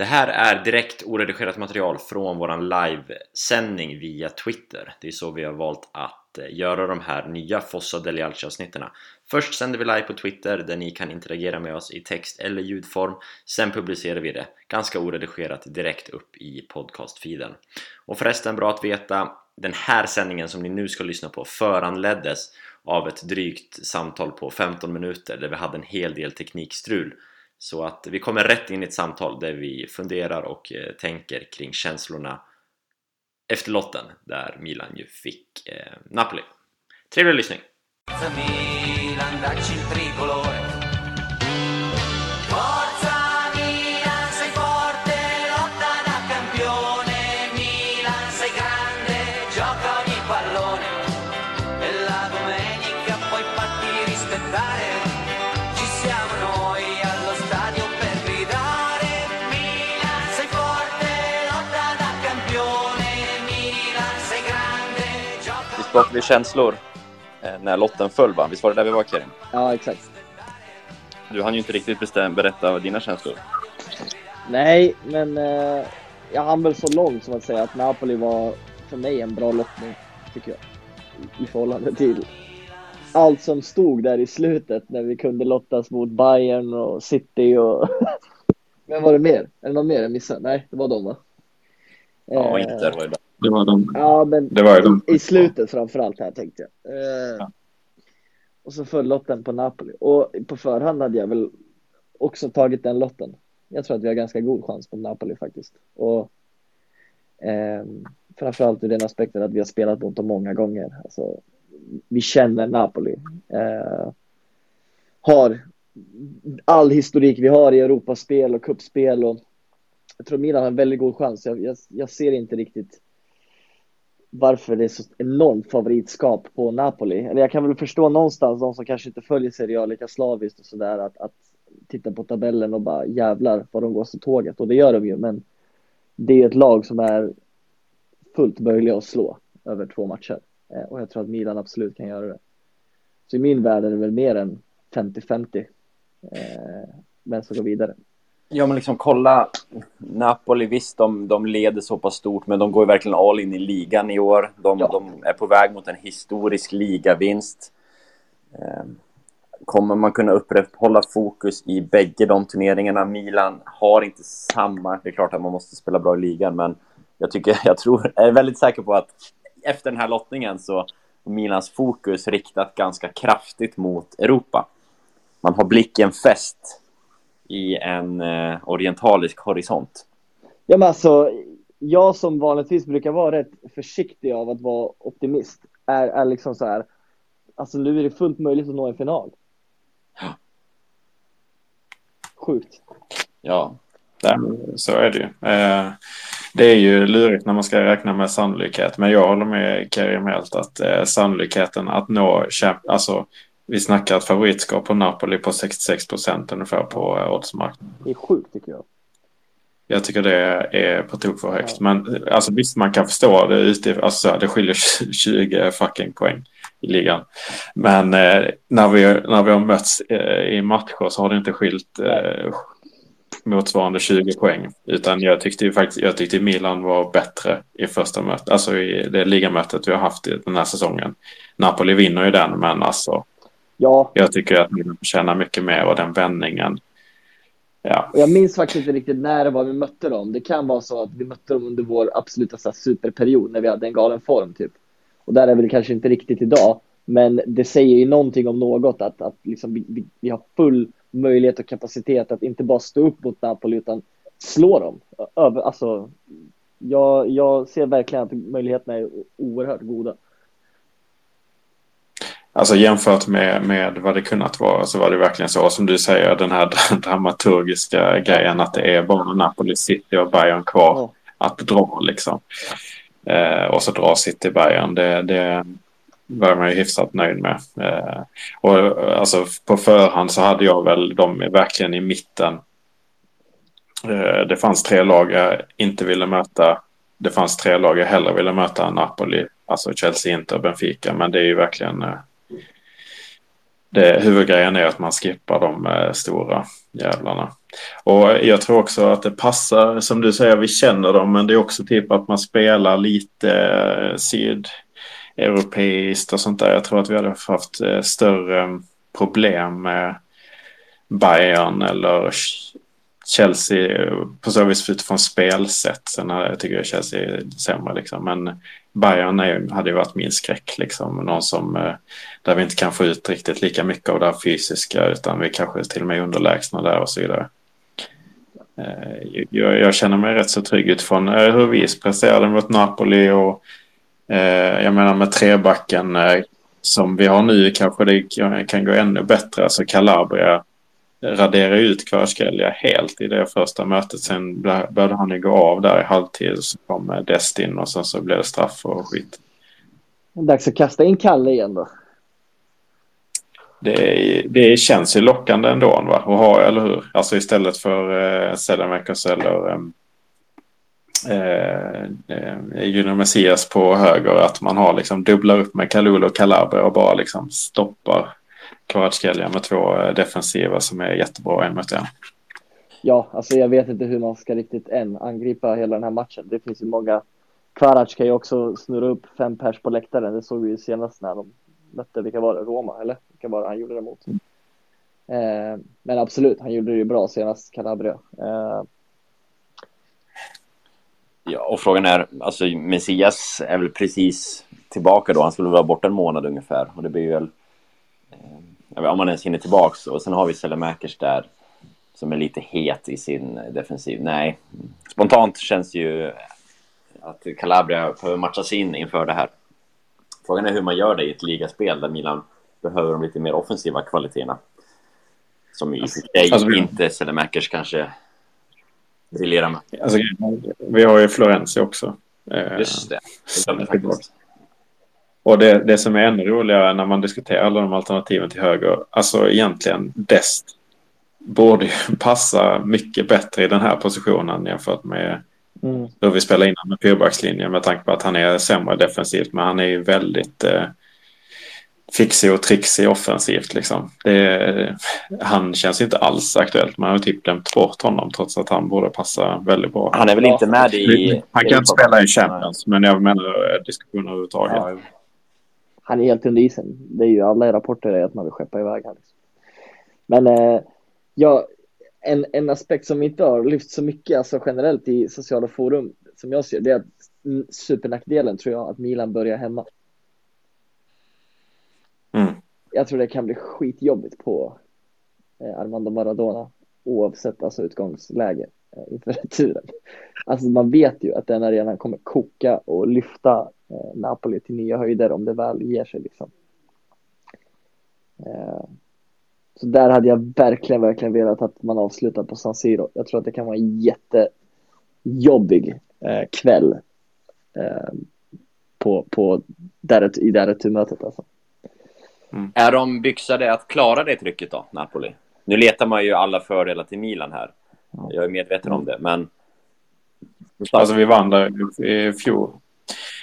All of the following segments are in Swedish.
Det här är direkt oredigerat material från våran livesändning via Twitter. Det är så vi har valt att eh, göra de här nya Fossa Delialci avsnitten. Först sänder vi live på Twitter där ni kan interagera med oss i text eller ljudform. Sen publicerar vi det ganska oredigerat direkt upp i podcastfeeden. Och förresten bra att veta, den här sändningen som ni nu ska lyssna på föranleddes av ett drygt samtal på 15 minuter där vi hade en hel del teknikstrul så att vi kommer rätt in i ett samtal där vi funderar och eh, tänker kring känslorna efter lotten där Milan ju fick eh, Napoli. Trevlig lyssning! Pratade vi känslor eh, när lotten föll, va? Visst var det där vi var, Kerim? Ja, exakt. Du hann ju inte riktigt bestäm berätta dina känslor. Nej, men eh, jag hann väl så långt som att säga att Napoli var för mig en bra lottning, tycker jag. I, i förhållande till allt som stod där i slutet när vi kunde lottas mot Bayern och City och... Men var det mer? Är det någon mer jag missade? Nej, det var de va? Ja, eh, Inter var det det var de. Ja, men det var de. i slutet framförallt här tänkte jag. Eh, ja. Och så föll lotten på Napoli. Och på förhand hade jag väl också tagit den lotten. Jag tror att vi har ganska god chans på Napoli faktiskt. Och eh, framförallt ur den aspekten att vi har spelat mot dem många gånger. Alltså, vi känner Napoli. Eh, har all historik vi har i Europaspel och kuppspel och jag tror Milan har en väldigt god chans. Jag, jag, jag ser inte riktigt varför det är så enormt favoritskap på Napoli. Eller jag kan väl förstå någonstans de som kanske inte följer Serie A lika slaviskt och sådär att, att titta på tabellen och bara jävlar vad de går så tåget och det gör de ju men det är ett lag som är fullt möjliga att slå över två matcher eh, och jag tror att Milan absolut kan göra det. Så i min värld är det väl mer än 50-50 eh, vem som går vidare. Ja, men liksom kolla Napoli, visst de, de leder så pass stort, men de går ju verkligen all in i ligan i år. De, ja. de är på väg mot en historisk ligavinst. Eh, kommer man kunna upprätthålla fokus i bägge de turneringarna? Milan har inte samma, det är klart att man måste spela bra i ligan, men jag tycker, jag tror, jag är väldigt säker på att efter den här lottningen så är Milans fokus riktat ganska kraftigt mot Europa. Man har blicken fäst i en eh, orientalisk horisont. Ja, men alltså, jag som vanligtvis brukar vara rätt försiktig av att vara optimist är, är liksom så här. Alltså nu är det fullt möjligt att nå en final. Ja. Sjukt. Ja, så är det ju. Eh, det är ju lurigt när man ska räkna med sannolikhet, men jag håller med Kerim helt att eh, sannolikheten att nå, alltså vi snackar ett favoritskap på Napoli på 66 procent ungefär på eh, oddsmarknaden. Det är sjukt tycker jag. Jag tycker det är på tok för högt. Ja. Men alltså, visst, man kan förstå det. Ute, alltså, det skiljer 20 fucking poäng i ligan. Men eh, när, vi, när vi har mötts eh, i matcher så har det inte skilt eh, motsvarande 20 poäng. Utan jag tyckte ju faktiskt jag tyckte Milan var bättre i första mötet. Alltså i det ligamötet vi har haft i den här säsongen. Napoli vinner ju den, men alltså Ja. Jag tycker att Milan förtjänar mycket mer och den vändningen. Ja. Jag minns faktiskt inte riktigt när det var vi mötte dem. Det kan vara så att vi mötte dem under vår absoluta så här, superperiod när vi hade en galen form typ. Och där är vi kanske inte riktigt idag. Men det säger ju någonting om något att, att liksom vi, vi, vi har full möjlighet och kapacitet att inte bara stå upp mot Napoli utan slå dem. Över, alltså, jag, jag ser verkligen att möjligheterna är oerhört goda. Alltså jämfört med, med vad det kunnat vara så var det verkligen så som du säger den här dramaturgiska grejen att det är bara Napoli City och Bayern kvar mm. att dra liksom. Eh, och så drar City Bayern. Det, det var man ju hyfsat nöjd med. Eh, och alltså på förhand så hade jag väl dem verkligen i mitten. Eh, det fanns tre lag jag inte ville möta. Det fanns tre lag jag hellre ville möta Napoli. Alltså Chelsea, Inter, Benfica. Men det är ju verkligen eh, det, huvudgrejen är att man skippar de eh, stora jävlarna. Och jag tror också att det passar, som du säger, vi känner dem, men det är också typ att man spelar lite eh, sydeuropeiskt och sånt där. Jag tror att vi hade haft eh, större problem med Bayern eller Chelsea på så vis utifrån spelsätt. Sen jag tycker jag Chelsea är sämre liksom. Men Bayern är, hade ju varit min skräck liksom. Någon som eh, där vi inte kan få ut riktigt lika mycket av det här fysiska utan vi kanske till och med är underlägsna där och så vidare. Eh, jag, jag känner mig rätt så trygg utifrån eh, hur vi presterade mot Napoli och jag menar med trebacken som vi har nu kanske det kan gå ännu bättre. Alltså Calabria radera ut Kvaratskhelia helt i det första mötet. Sen började han ju gå av där i halvtid. Så kom Destin och sen så blev det straff och skit. Dags att kasta in Kalle igen då. Det, det känns ju lockande ändå, va? Att ha, eller hur? Alltså istället för eh, Selemakers eller ehm, eh, eh, Junior Messias på höger. Att man har liksom dubblar upp med Kalulu och Calabria och bara liksom stoppar Kvaratskhelia med två eh, defensiva som är jättebra en mot en. Ja, alltså jag vet inte hur man ska riktigt än angripa hela den här matchen. Det finns ju många. Kvarac kan ju också snurra upp fem pers på läktaren. Det såg vi ju senast när de mötte, vilka var det, Roma eller? Vilka var det han gjorde det mot? Mm. Eh, men absolut, han gjorde det ju bra senast, Calabria. Eh. Ja, och frågan är, alltså Messias är väl precis tillbaka då. Han skulle vara borta en månad ungefär och det blir väl om man ens hinner tillbaks. Och sen har vi Selemakers där som är lite het i sin defensiv. Nej, spontant känns ju att Calabria behöver matchas in inför det här. Frågan är hur man gör det i ett ligaspel där Milan behöver de lite mer offensiva kvaliteterna. Som i alltså, alltså, inte Selemakers kanske briljerar med. Alltså, vi har ju Florenzi också. Just det, det faktiskt. Och det, det som är ännu roligare när man diskuterar alla de alternativen till höger, alltså egentligen Dest borde ju passa mycket bättre i den här positionen jämfört med mm. hur vi spelar innan med fyrbackslinjen med tanke på att han är sämre defensivt men han är ju väldigt eh, fixig och trixig offensivt liksom. Det, han känns inte alls aktuellt. Man har typ glömt bort honom trots att han borde passa väldigt bra. Han är väl inte med i... Han kan inte spela i Champions men jag menar eh, diskussioner överhuvudtaget. Ja han är helt under isen. Det är ju alla rapporter är att man vill skeppa iväg honom. Liksom. Men eh, ja, en, en aspekt som inte har lyft så mycket alltså generellt i sociala forum som jag ser det är att supernackdelen tror jag att Milan börjar hemma. Mm. Jag tror det kan bli skitjobbigt på eh, Armando Maradona oavsett alltså utgångsläge eh, inför returen. Alltså man vet ju att den arenan kommer koka och lyfta Napoli till nya höjder om det väl ger sig liksom. Eh, så där hade jag verkligen, verkligen velat att man avslutar på San Siro. Jag tror att det kan vara en jättejobbig eh, kväll på, på där, i det här returmötet alltså. Mm. Är de byxade att klara det trycket då, Napoli? Nu letar man ju alla fördelar till Milan här. Jag är medveten om det, men... Alltså vi vann där i fjol.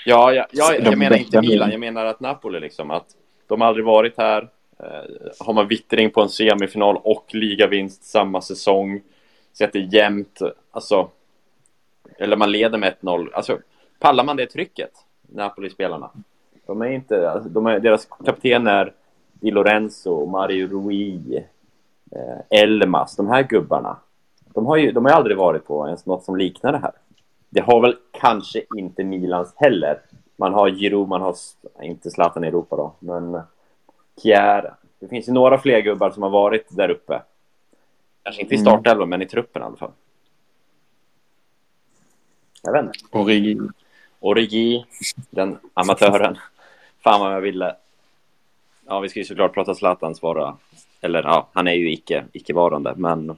Ja, ja, ja jag menar inte Milan. Jag menar att Napoli liksom, att de aldrig varit här. Eh, har man vittring på en semifinal och ligavinst samma säsong. Så att det är jämnt. Alltså, eller man leder med 1-0. Alltså, pallar man det trycket, Napoli-spelarna? De är inte, alltså, de är, deras kapten är Di Lorenzo, Mario Rui, eh, Elmas, de här gubbarna. De har ju de har aldrig varit på ens något som liknar det här. Det har väl kanske inte Milans heller. Man har Giroud, man har inte Zlatan i Europa då, men Kjär. Det finns ju några fler gubbar som har varit där uppe. Kanske inte i mm. startelvan, mm. men i truppen i alla fall. Jag vet inte. Origi. Origi, den amatören. Fan vad jag ville. Ja, vi ska ju såklart prata Zlatans vara. Eller ja, han är ju icke, icke-varande, men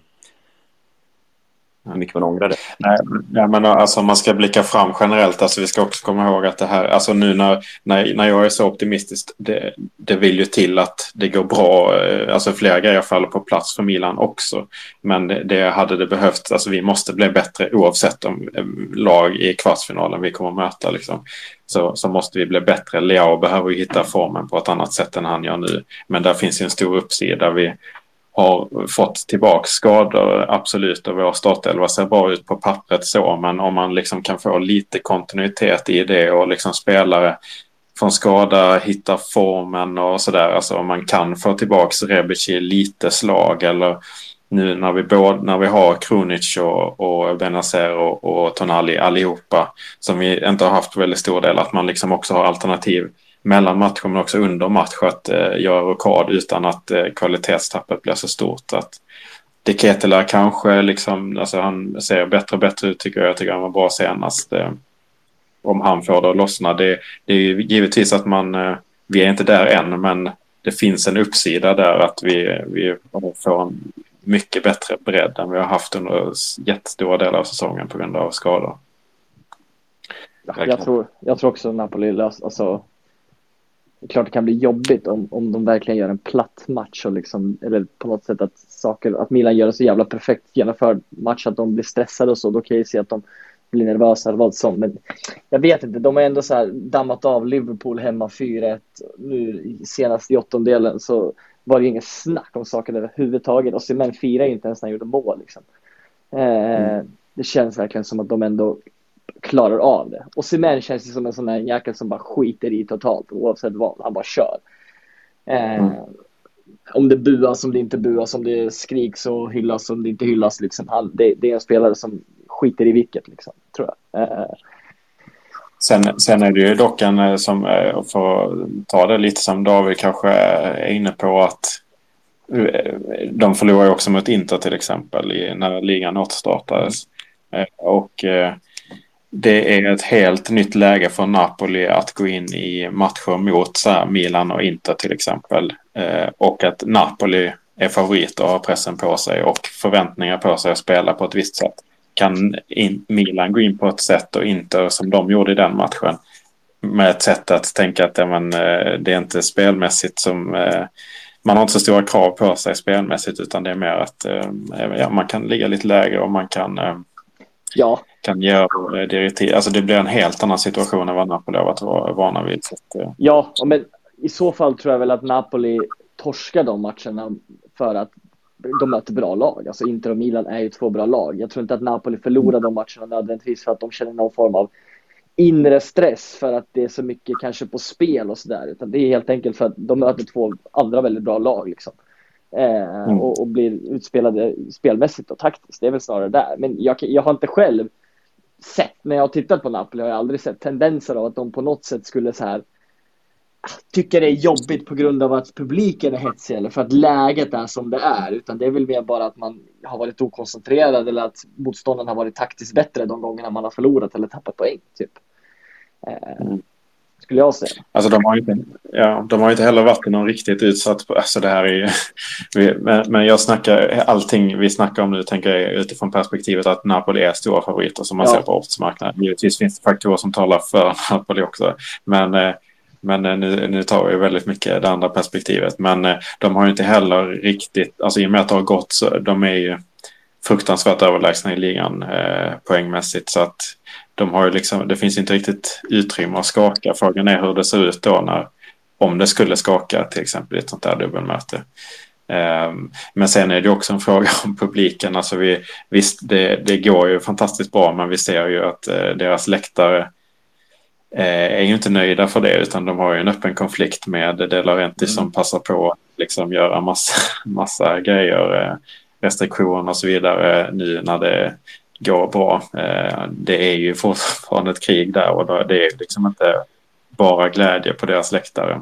hur mycket man ångrar det. Nej, ja, men alltså, man ska blicka fram generellt. Alltså, vi ska också komma ihåg att det här, alltså nu när, när, när jag är så optimistisk, det, det vill ju till att det går bra. Eh, alltså flera grejer faller på plats för Milan också. Men det, det hade det behövt, alltså vi måste bli bättre oavsett om eh, lag i kvartsfinalen vi kommer att möta. Liksom. Så, så måste vi bli bättre. Leao behöver ju hitta formen på ett annat sätt än han gör nu. Men där finns ju en stor uppsida. Vi, har fått tillbaka skador, absolut, och vår startelva ser bra ut på pappret så, men om man liksom kan få lite kontinuitet i det och liksom spelare från skada hittar formen och sådär, alltså om man kan få tillbaka Rebic i lite slag eller nu när vi, både, när vi har Krunic och, och Benazer och, och Tonali allihopa som vi inte har haft väldigt stor del, att man liksom också har alternativ mellan matcher men också under match att eh, göra rokad utan att eh, kvalitetstappet blir så stort. Att De kanske liksom, alltså han ser bättre och bättre ut tycker jag. Jag tycker han var bra senast. Eh, om han får det att lossna. Det, det är ju givetvis att man, eh, vi är inte där än men det finns en uppsida där att vi, vi får en mycket bättre bredd än vi har haft under jättestora delar av säsongen på grund av skador. jag, tror, jag tror också Napoli alltså det är klart det kan bli jobbigt om, om de verkligen gör en platt match och liksom, eller på något sätt att saker, att Milan gör en så jävla perfekt genomförd match att de blir stressade och så, då kan jag ju se att de blir nervösa eller vad som. Men jag vet inte, de har ändå så dammat av Liverpool hemma 4-1 nu senast i åttondelen så var det inget snack om saken överhuvudtaget och Cement firar inte ens när han gjorde mål liksom. Eh, mm. Det känns verkligen som att de ändå klarar av det. Och Cement känns ju som en sån där jäkel som bara skiter i totalt oavsett vad, han bara kör. Eh, mm. Om det buas, om det inte buas, om det skriks och hyllas, om det inte hyllas liksom. Han, det, det är en spelare som skiter i vilket liksom, tror jag. Eh, Sen, sen är det ju dock en eh, som, eh, för att ta det lite som David kanske är inne på att eh, de förlorar ju också mot Inter till exempel i, när ligan återstartades. Och det är ett helt nytt läge för Napoli att gå in i matcher mot så här, Milan och Inter till exempel. Eh, och att Napoli är favorit och har pressen på sig och förväntningar på sig att spela på ett visst sätt kan in, Milan gå in på ett sätt och inte som de gjorde i den matchen. Med ett sätt att tänka att men, eh, det är inte spelmässigt som... Eh, man har inte så stora krav på sig spelmässigt utan det är mer att eh, ja, man kan ligga lite lägre och man kan... Eh, ja. Kan göra direktiv. Alltså det blir en helt annan situation än vad Napoli har varit vana vid. Att, ja, men i så fall tror jag väl att Napoli torskar de matcherna för att de möter bra lag. Alltså Inter och Milan är ju två bra lag. Jag tror inte att Napoli förlorar de matcherna nödvändigtvis för att de känner någon form av inre stress för att det är så mycket kanske på spel och sådär. Utan det är helt enkelt för att de möter två andra väldigt bra lag liksom. Eh, mm. och, och, blir utspelade spelmässigt och taktiskt. Det är väl snarare där. Men jag, jag har inte själv sett, när jag har tittat på Napoli har jag aldrig sett tendenser av att de på något sätt skulle så här ah, tycker det är jobbigt på grund av att publiken är hetsig eller för att läget är som det är. Utan det är väl mer bara att man har varit okoncentrerad eller att motståndaren har varit taktiskt bättre de gångerna man har förlorat eller tappat poäng. Typ. Eh, mm. Skulle jag säga. Alltså de har inte, ja, de har inte heller varit någon riktigt utsatt... Alltså det här är ju, men, men jag snackar, allting vi snackar om nu tänker jag utifrån perspektivet att Napoli är stora favoriter som man ja. ser på oddsmarknaden. Givetvis finns det faktorer som talar för Napoli också. Men eh, men eh, nu, nu tar vi väldigt mycket det andra perspektivet. Men eh, de har ju inte heller riktigt, alltså i och med att det har gått så, de är ju fruktansvärt överlägsna i ligan eh, poängmässigt. Så att de har liksom, det finns inte riktigt utrymme att skaka. Frågan är hur det ser ut då när, om det skulle skaka till exempel i ett sånt där dubbelmöte. Um, men sen är det också en fråga om publiken. Alltså vi, visst, det, det går ju fantastiskt bra, men vi ser ju att uh, deras läktare Eh, är ju inte nöjda för det utan de har ju en öppen konflikt med De Laurenti mm. som passar på att liksom göra massa, massa grejer, eh, restriktioner och så vidare nu när det går bra. Eh, det är ju fortfarande ett krig där och det är liksom inte bara glädje på deras läktare.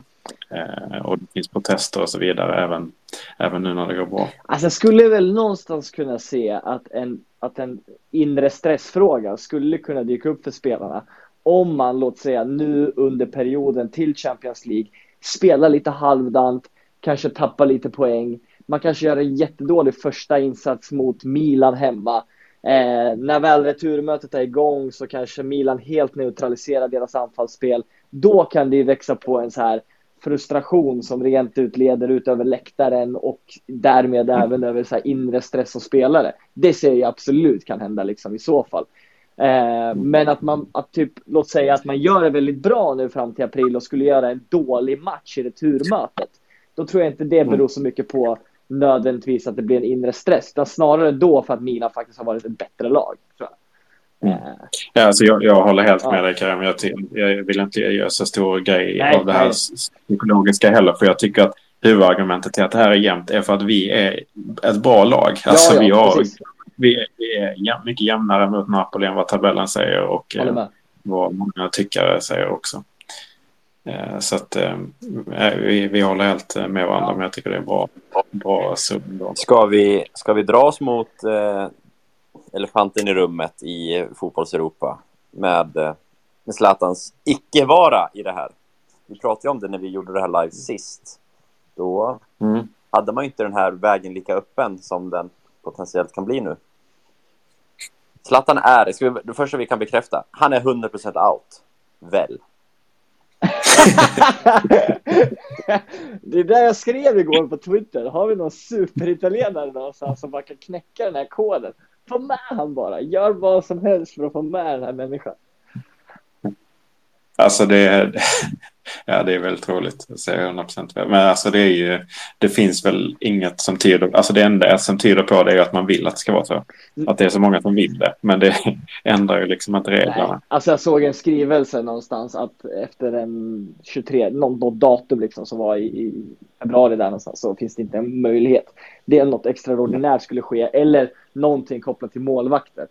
Eh, och det finns protester och så vidare även, även nu när det går bra. Alltså jag skulle väl någonstans kunna se att en, att en inre stressfråga skulle kunna dyka upp för spelarna om man, låt säga nu under perioden till Champions League, spelar lite halvdant, kanske tappar lite poäng. Man kanske gör en jättedålig första insats mot Milan hemma. Eh, när väl returmötet är igång så kanske Milan helt neutraliserar deras anfallsspel. Då kan det växa på en så här frustration som rent ut leder ut över läktaren och därmed mm. även över så inre stress och spelare. Det ser jag absolut kan hända liksom i så fall. Eh, men att man, att typ, låt säga att man gör det väldigt bra nu fram till april och skulle göra en dålig match i returmötet. Då tror jag inte det beror så mycket på nödvändigtvis att det blir en inre stress, utan snarare då för att Milan faktiskt har varit ett bättre lag. Tror jag. Mm. Ja, alltså jag, jag håller helt med ja. dig Karim. Jag, jag vill inte göra så stor grej nej, av det här nej. psykologiska heller. För jag tycker att huvudargumentet till att det här är jämnt är för att vi är ett bra lag. Alltså ja, ja, vi, har, vi, vi är mycket jämnare mot Napoli än vad tabellen säger och eh, vad många tyckare säger också. Eh, så att eh, vi, vi håller helt med varandra, men jag tycker det är bra, bra sum. Ska vi, ska vi dra oss mot eh, elefanten i rummet i fotbollseuropa med, eh, med Zlatans icke-vara i det här? Vi pratade om det när vi gjorde det här live sist. Då mm. hade man inte den här vägen lika öppen som den potentiellt kan bli nu. Zlatan är, ska vi, det första vi kan bekräfta, han är 100% out. Väl? det är det jag skrev igår på Twitter. Har vi någon superitalienare någonstans som bara kan knäcka den här koden? Få med han bara. Gör vad som helst för att få med den här människan. Alltså det ja, det är väldigt roligt. Jag säger 100% Men alltså det är ju, det finns väl inget som tyder, alltså det enda som tyder på det är att man vill att det ska vara så. Att det är så många som vill det. Men det ändrar ju liksom inte reglerna. Nej. Alltså jag såg en skrivelse någonstans att efter en 23, någon, datum liksom som var i, i februari där någonstans så finns det inte en möjlighet. Det är något extraordinärt skulle ske eller någonting kopplat till målvakter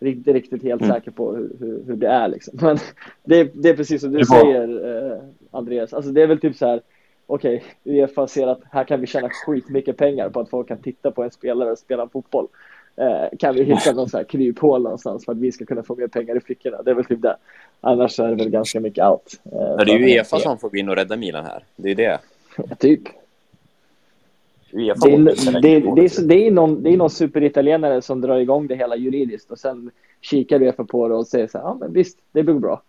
riktigt, riktigt helt mm. säker på hur, hur, hur, det är liksom. Men det, det är precis som du säger eh, Andreas, alltså det är väl typ så här okej, okay, Uefa ser att här kan vi tjäna skitmycket pengar på att folk kan titta på en spelare och spela fotboll. Eh, kan vi hitta någon sån här kryphål någonstans för att vi ska kunna få mer pengar i fickorna? Det är väl typ det. Annars är det väl ganska mycket out. Eh, det är ju Uefa som får gå in och rädda Milan här. Det är det. typ. Det är, det, det, det, är någon, det är någon superitalienare som drar igång det hela juridiskt och sen kikar Uefa på det och säger så här, ja men visst, det går bra.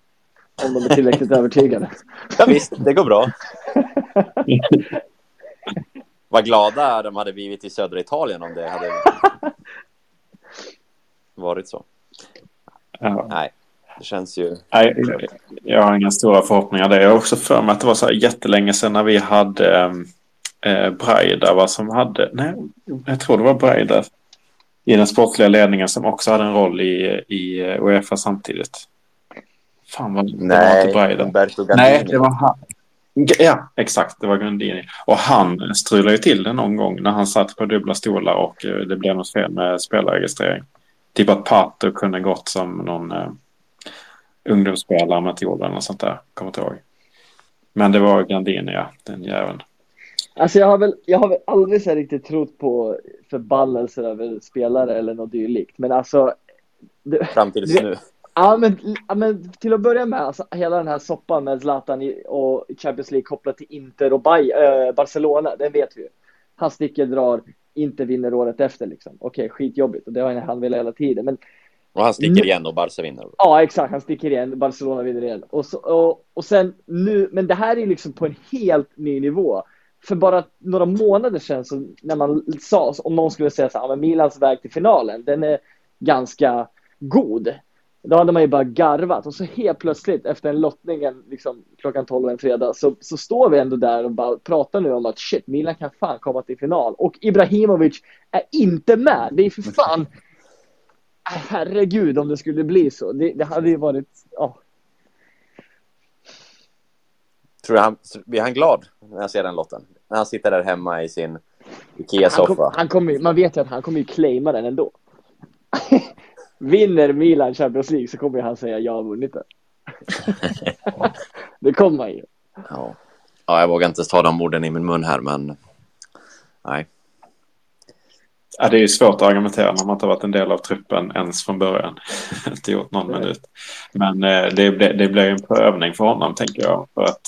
Om de är tillräckligt övertygade. Ja visst, det går bra. Vad glada de hade blivit i södra Italien om det hade varit så. Ja. Nej, det känns ju... Nej, jag har inga stora förhoppningar där. Jag har också för mig att det var så här jättelänge sedan när vi hade um eh, Braida va, som hade, nej, jag tror det var Braida i den sportliga ledningen som också hade en roll i, i Uefa samtidigt. Fan vad nej, det var inte. Umberto Nej, det var han. Ja, exakt. Det var Gandini. Och han strulade ju till det någon gång när han satt på dubbla stolar och eh, det blev något fel med spelarregistrering. Typ att Pato kunde gått som någon uh, ungdomsspelare med till eller något sånt där. Kommer inte ihåg. Men det var Gandini, ja. Den jäveln. Alltså jag har väl, jag har väl aldrig så riktigt trott på förbannelser över spelare eller något dylikt. Men alltså. Det, Fram tills nu. Ja men, ja men, till att börja med, alltså, hela den här soppan med Zlatan och Champions League kopplat till Inter och Bay, äh, Barcelona, den vet vi ju. Han sticker, drar, inte vinner året efter liksom. Okej, okay, skitjobbigt och det har han velat hela tiden. Men och han sticker igen och Barca vinner. Ja, exakt. Han sticker igen. Barcelona vinner igen. Och, så, och, och sen nu, men det här är liksom på en helt ny nivå för bara några månader sedan så när man sa, om någon skulle säga så här, Milans väg till finalen, den är ganska god. Då hade man ju bara garvat och så helt plötsligt efter en lottningen liksom, klockan 12 en fredag så, så står vi ändå där och bara pratar nu om att shit, Milan kan fan komma till final och Ibrahimovic är inte med. Det är för fan, herregud om det skulle bli så. Det, det hade ju varit, ja, Tror du han, blir han glad när han ser den lotten? När han sitter där hemma i sin Ikea-soffa. Han kom, han man vet ju att han kommer ju claima den ändå. Vinner Milan Champions League så kommer han säga jag har vunnit den. det kommer han ju. Ja. ja, jag vågar inte ta de orden i min mun här, men nej. Ja, det är ju svårt att argumentera när man inte varit en del av truppen ens från början. inte gjort någon minut. Men eh, det, det blir en prövning för honom, tänker jag. För att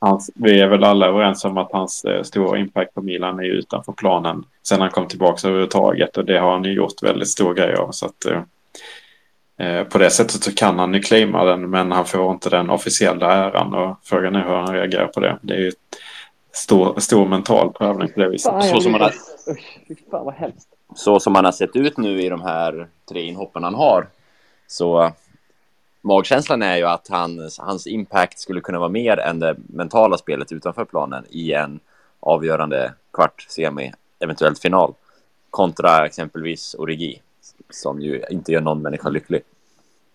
hans, vi är väl alla överens om att hans eh, stora impact på Milan är utanför planen sen han kom tillbaka överhuvudtaget och det har han ju gjort väldigt stor grej av. Så att, eh, eh, på det sättet så kan han ju claima den men han får inte den officiella äran och frågan är hur han reagerar på det. Det är ju stor, stor mental prövning på det viset. Fan, så, som man har, fan vad hemskt. så som han har sett ut nu i de här tre inhoppen han har så magkänslan är ju att hans, hans impact skulle kunna vara mer än det mentala spelet utanför planen i en avgörande kvart, semi eventuellt final. Kontra exempelvis Origi, som ju inte gör någon människa lycklig.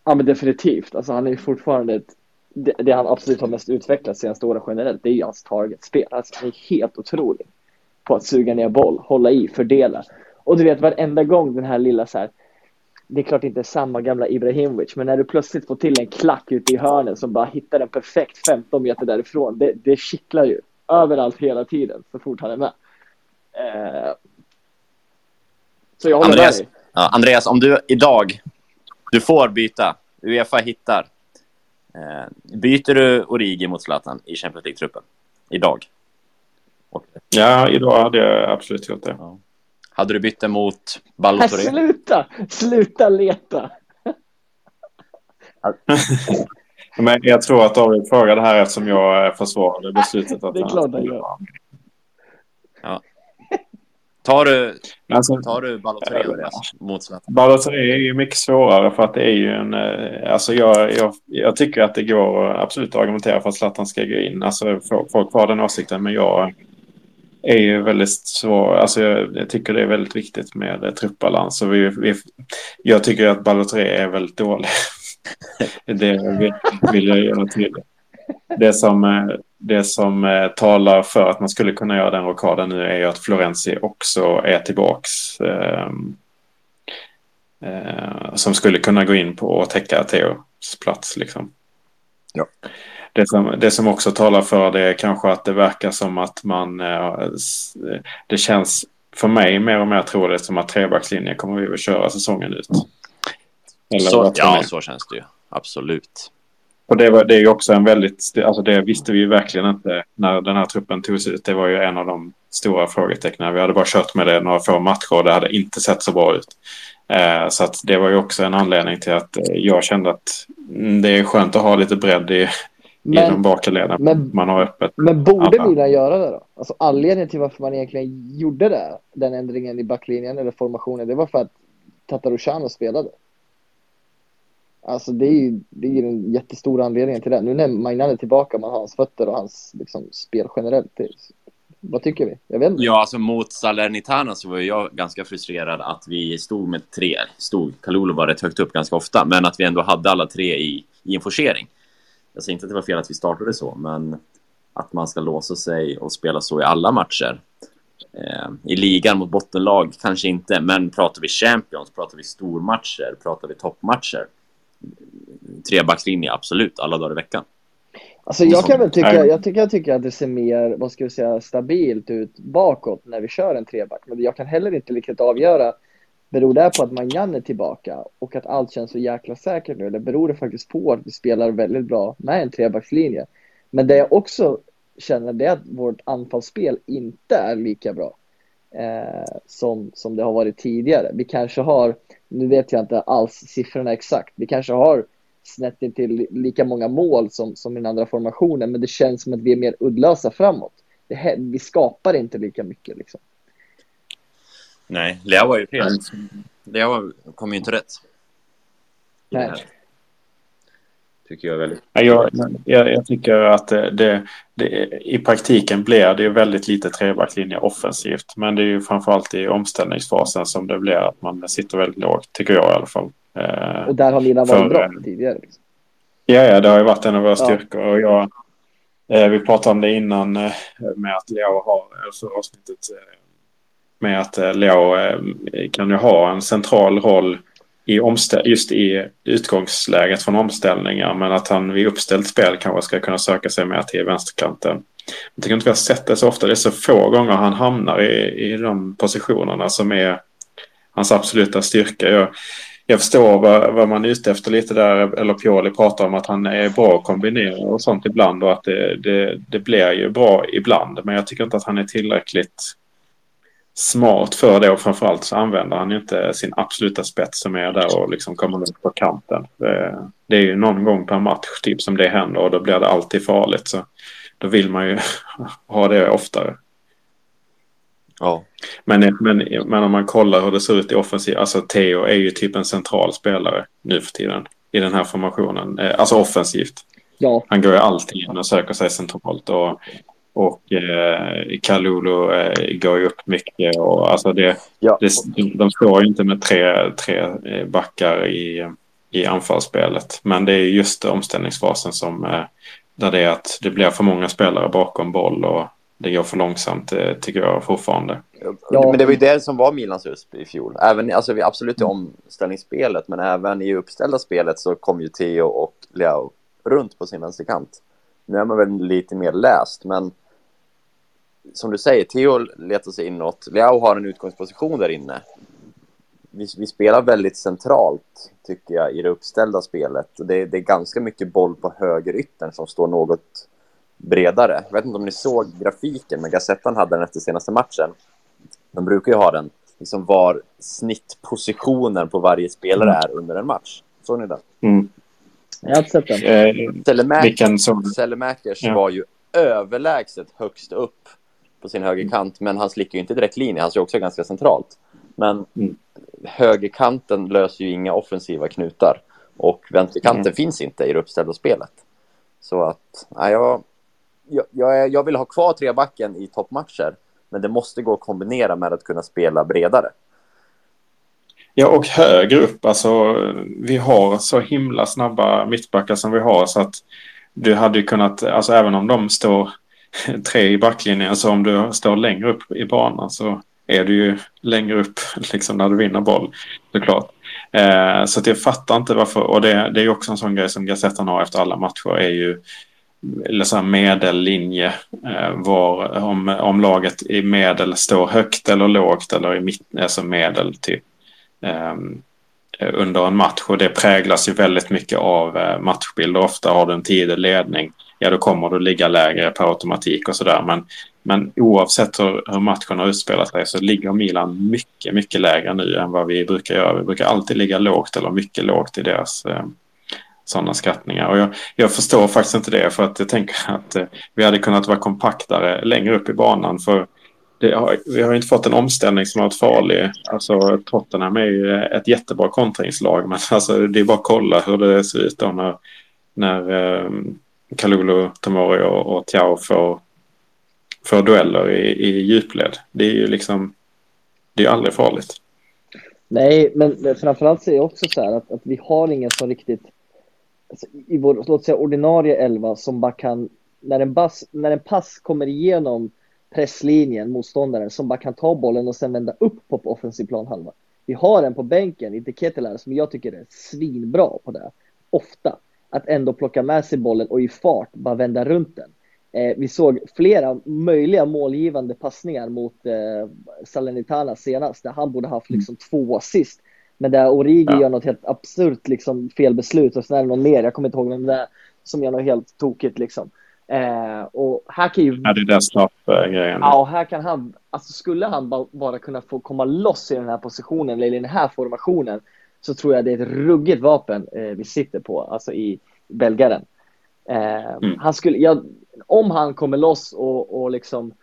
Ja men definitivt, alltså han är ju fortfarande ett, det, det han absolut har mest utvecklat senaste åren generellt, det är ju hans targetspel. Alltså han är helt otrolig på att suga ner boll, hålla i, fördela. Och du vet varenda gång den här lilla så här, det är klart inte samma gamla Ibrahimovic, men när du plötsligt får till en klack ute i hörnen som bara hittar den perfekt 15 meter därifrån, det, det kittlar ju överallt hela tiden så fort han är med. Eh, så jag håller Andreas, med dig. ja, Andreas, om du idag, du får byta, Uefa hittar. Eh, byter du Origi mot Zlatan i Champions League-truppen? Idag? Och, Ja, idag hade jag absolut gjort det. ja. Hade du bytt det mot Balotelli? sluta! Sluta leta! Men jag tror att David frågade här eftersom jag eh, försvarade beslutet. Att Det är klart han gör. Tar du, Alltså, tar du Balotelli, Andreas, mot Zlatan? Balotelli är ju mycket svårare för att det är ju en... eh, Alltså jag, jag, jag tycker att det går att absolut argumentera för att Zlatan ska gå in. Alltså fo- folk har den åsikten men jag är ju väldigt svår. Alltså jag, jag tycker det är väldigt viktigt med eh, truppbalans. Och vi, vi, jag tycker att Balotelli är väldigt dålig. det vill, jag göra till. Det som, eh, det som eh, talar för att man skulle kunna göra den rockaden nu är ju att Florenzi också är tillbaks. Eh, eh, som skulle kunna gå in på och täcka Theos plats. Liksom. Ja. Det, som, det som också talar för det är kanske att det verkar som att man... eh, s- det känns för mig mer och mer troligt som att trebackslinjen kommer vi att köra säsongen ut. Eller Så, ja, så känns det ju. Absolut. Och det, var, det är ju också en väldigt... Alltså det visste vi ju verkligen inte när den här truppen togs ut. Det var ju en av de stora frågetecknen. Vi hade bara kört med det några få matcher och det hade inte sett så bra ut. Eh, så att det var ju också en anledning till att eh, jag kände att mm, det är skönt att ha lite bredd i, Men, bakre leden. men- Man har öppet. men borde Alla. Milan göra det då? Alltså anledningen till varför man egentligen gjorde det, den ändringen i backlinjen eller formationen, det var för att Tatarusano spelade. Alltså det är ju det är den jättestora anledningen till det. Nu när Magnan är tillbaka, man har hans fötter och hans liksom, spel generellt. Det, vad tycker vi? Jag vet inte. Ja, alltså mot Salernitana så var jag ganska frustrerad att vi stod med tre. Stod, Kalulu var rätt högt upp ganska ofta, men att vi ändå hade alla tre i, i en forcering. Jag säger inte att det var fel att vi startade så, men att man ska låsa sig och spela så i alla matcher. Eh, I ligan mot bottenlag kanske inte, men pratar vi Champions, pratar vi stormatcher, pratar vi toppmatcher. Trebackslinje, absolut, alla dagar i veckan. Alltså jag kan väl tycka, jag tycker, jag tycker att det ser mer, vad ska vi säga, stabilt ut bakåt när vi kör en treback. Men jag kan heller inte riktigt avgöra, beror det på att Magnan är tillbaka och att allt känns så jäkla säkert nu? Eller beror det faktiskt på att vi spelar väldigt bra med en trebackslinje? Men det jag också känner det är att vårt anfallsspel inte är lika bra eh, som, som det har varit tidigare. Vi kanske har, nu vet jag inte alls siffrorna exakt, vi kanske har snett till lika många mål som, som i den andra formationen, men det känns som att vi är mer uddlösa framåt. Det, vi skapar inte lika mycket liksom. Nej, Leo var ju fel. Leo kom ju inte rätt. Nej. Tycker jag väldigt... Ja, Jag, jag, jag tycker att det, det, det, i praktiken blir det ju väldigt lite trebacklinje offensivt. Men det är ju framförallt i omställningsfasen som det blir att man sitter väldigt lågt, tycker jag i alla fall. Eh, Och där har Milan varit För- bra tidigare. Liksom. Ja, ja, det har ju varit en av våra Ja. styrkor. Och jag, eh, vi pratade om det innan eh, med att Leo har, alltså avsnittet eh, med att eh, Leo eh, kan ju ha en central roll i just i utgångsläget från omställningar. Men att han vid uppställt spel kanske ska kunna söka sig mer till vänsterkanten. Jag tycker inte vi har sett det så ofta. Det är så få gånger han hamnar i, i de positionerna som är hans absoluta styrka. Jag, jag förstår vad, vad man är ute efter lite där. Eller Pioli pratar om att han är bra att kombinera och sånt ibland. Och att det, det, det blir ju bra ibland. Men jag tycker inte att han är tillräckligt smart för det. Och framförallt så använder han ju inte sin absoluta spets som är där och liksom kommer upp på kanten. Det, det är ju någon gång per match typ som det händer och då blir det alltid farligt. Så då vill man ju ha det oftare. Ja. Men, men, men om man kollar hur det ser ut i offensiv, alltså Theo är ju typ en central spelare nu för tiden i den här formationen. Eh, Alltså offensivt. Ja, Han går ju alltid in och söker sig centralt. Och Och eh, Kalulu eh, går ju upp mycket. Och, alltså det, Ja. det, de står ju inte med tre, tre eh, backar i, i anfallsspelet. Men det är just omställningsfasen som eh, där det är att det blir för många spelare bakom boll och det går för långsamt eh, tycker jag fortfarande. Ja. Men det var ju det som var Milans USP i fjol. Även, alltså, vi absolut i omställningsspelet, men även i uppställda spelet så kom ju Theo och Leao runt på sin vänsterkant. Nu är man väl lite mer läst, men som du säger, Theo letar sig inåt. Leao har en utgångsposition där inne. Vi, vi spelar väldigt centralt, tycker jag, i det uppställda spelet. Det, det är ganska mycket boll på högeryttern som står något bredare. Jag vet inte om ni såg grafiken, men Gazettan hade den efter senaste matchen. De brukar ju ha den, liksom var snittpositionen på varje spelare är under en match. Såg ni den? Mm. Jag har sett den. Eh, Telemäkers, vilken som... Ja. var ju överlägset högst upp på sin högerkant, men han slickar ju inte direkt linje, han står också ganska centralt. Men Mm. högerkanten löser ju inga offensiva knutar och vänsterkanten Mm. finns inte i det uppställda spelet. Så att, ja, jag, jag, jag, vill ha kvar trebacken i toppmatcher, men det måste gå att kombinera med att kunna spela bredare. Ja, och högre upp. Alltså, vi har så himla snabba mittbackar som vi har så att du hade ju kunnat, alltså även om de står tre i backlinjen, så om du står längre upp i banan så är du ju längre upp liksom när du vinner boll såklart. Eh, så att jag fattar inte varför, och det, det är ju också en sån grej som Gazettan har efter alla matcher är ju eller så här medellinje eh, var om, om laget i medel står högt eller lågt eller i mitten, alltså medel typ eh, under en match och det präglas ju väldigt mycket av eh, matchbilder. Ofta har du en tidig ledning, ja då kommer du ligga lägre per automatik och sådär. Men, men oavsett hur, hur matchen har utspelat sig så ligger Milan mycket, mycket lägre nu än vad vi brukar göra. Vi brukar alltid ligga lågt eller mycket lågt i deras eh, sådana skattningar. Och jag, jag förstår faktiskt inte det för att jag tänker att eh, vi hade kunnat vara kompaktare längre upp i banan. För har, vi har inte fått en omställning som har varit farlig. Alltså Tottenham är ju eh, ett jättebra kontringslag. Men alltså, det är bara att kolla hur det ser ut då när, när eh, Kalulu, Tomori och, och Tiao får, får dueller i, i djupled. Det är ju liksom, det är ju aldrig farligt. Nej, men framförallt så är det också så här att, att vi har ingen som riktigt alltså, i vår, låt säga ordinarie elva som bara kan, när en, bas, när en pass kommer igenom presslinjen, motståndaren, som bara kan ta bollen och sen vända upp på, på offensiv planhalva. Vi har en på bänken, inte Ketelar, som jag tycker är svinbra på det. Ofta. Att ändå plocka med sig bollen och i fart bara vända runt den. Eh, vi såg flera möjliga målgivande passningar mot eh, Salernitana senast, där han borde haft liksom två assist. Men där Origi Ja. gör något helt absurt liksom, felbeslut och sen är det någon mer, jag kommer inte ihåg vem det är, som gör något helt tokigt liksom. Eh, och här kan ju Ja, det är den straffgrejen. Ja, och här kan han, alltså skulle han ba- bara kunna få komma loss i den här positionen eller i den här formationen så tror jag det är ett ruggigt vapen eh, vi sitter på, alltså i belgaren. Eh, Mm. Han skulle, ja, om han kommer loss och, och liksom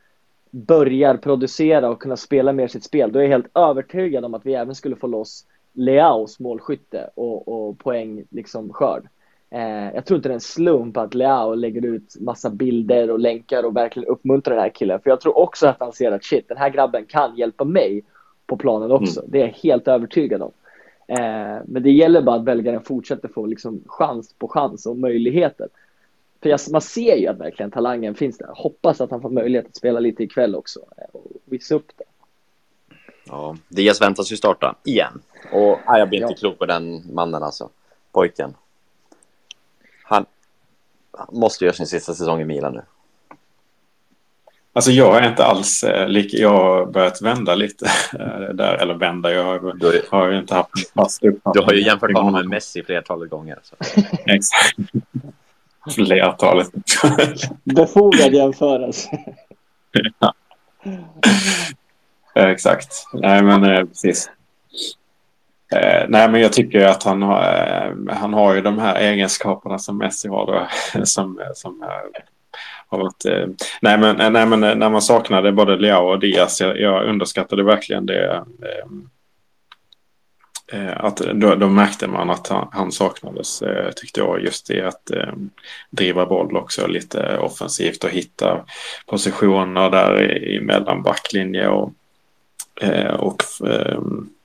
börjar producera och kunna spela mer sitt spel, då är jag helt övertygad om att vi även skulle få loss Leaos målskytte och, och poäng liksom skörd. Eh, jag tror inte det är en slump att Leao lägger ut massa bilder och länkar och verkligen uppmuntrar den här killen. För jag tror också att han ser att shit, den här grabben kan hjälpa mig på planen också. Det är jag helt övertygad om. Eh, men det gäller bara att belgaren fortsätter få liksom chans på chans och möjligheter. För jag, man ser ju att verkligen talangen finns där. Hoppas att han får möjlighet att spela lite ikväll också eh, och visa upp det. Ja, Diaz väntas ju starta igen. Och ja, jag blir inte Ja. klok på den mannen alltså. Pojken. Han han måste göra sin sista säsong i Milan nu. Alltså jag är inte alls eh, lik, jag har börjat vända lite eh, där, eller vända, jag har, Du har inte haft fast uppfattning. du har ju jämfört honom med Messi flertalet gånger. Så. Exakt. Flertalet. Befogad jämförelse. Exakt. Nej men eh, precis. Eh, nej men jag tycker att han har, eh, han har ju de här egenskaperna som Messi har då. som, som eh, av att, eh, nej, men, eh, nej men eh, när man saknade både Leao och Diaz. Jag, jag underskattade verkligen det. Eh, eh, att då, då, märkte man att han, han saknades, eh, tyckte jag, just i att eh, driva boll också lite offensivt och hitta positioner där emellan backlinje och, eh, och eh,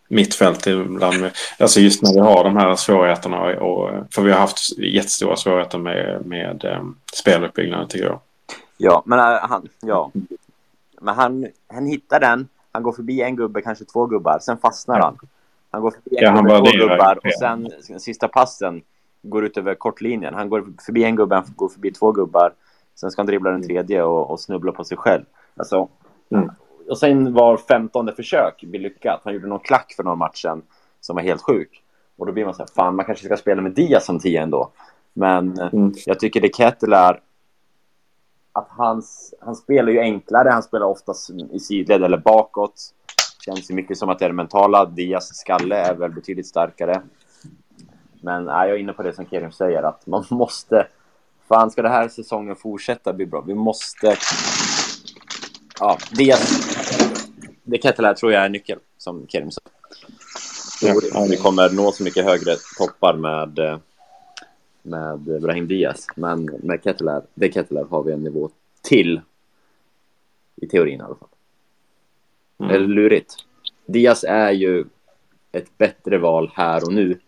mittfält ibland. Alltså just när vi har de här svårigheterna, och, för vi har haft jättestora svårigheter med, med eh, speluppbyggnaden tycker jag. Ja, men han, ja. men han, han hittar den, han går förbi en gubbe, kanske två gubbar, sen fastnar han. Han går förbi en ja, gubbe, två gubbar och sen sista passen går ut över kortlinjen. Han går förbi en gubbe, han går förbi två gubbar. Sen ska han dribbla den tredje och, och snubbla på sig själv. Alltså, mm. Och sen var femtonde försök blir lyckat. Han gjorde någon klack för några matchen som var helt sjuk. Och då blir man så här, fan man kanske ska spela med Diaz som tio ändå. Men mm. jag tycker det Kettel att hans, han spelar ju enklare, han spelar oftast i sidled eller bakåt. Känns ju mycket som att det är det mentala. Dias skalle är väl betydligt starkare. Men nej, jag är inne på det som Kerim säger, att man måste... Fan, ska det här säsongen fortsätta bli bra? Vi måste... Ja, Dias... Det Kettel här tror jag är nyckeln, som Kerim sa. Ja, vi kommer nå så mycket högre toppar med, med Brahim Diaz. Men med Kettler, det Kettler har vi en nivå till. I teorin i alla fall. Mm. Eller lurigt. Diaz är ju ett bättre val här och nu.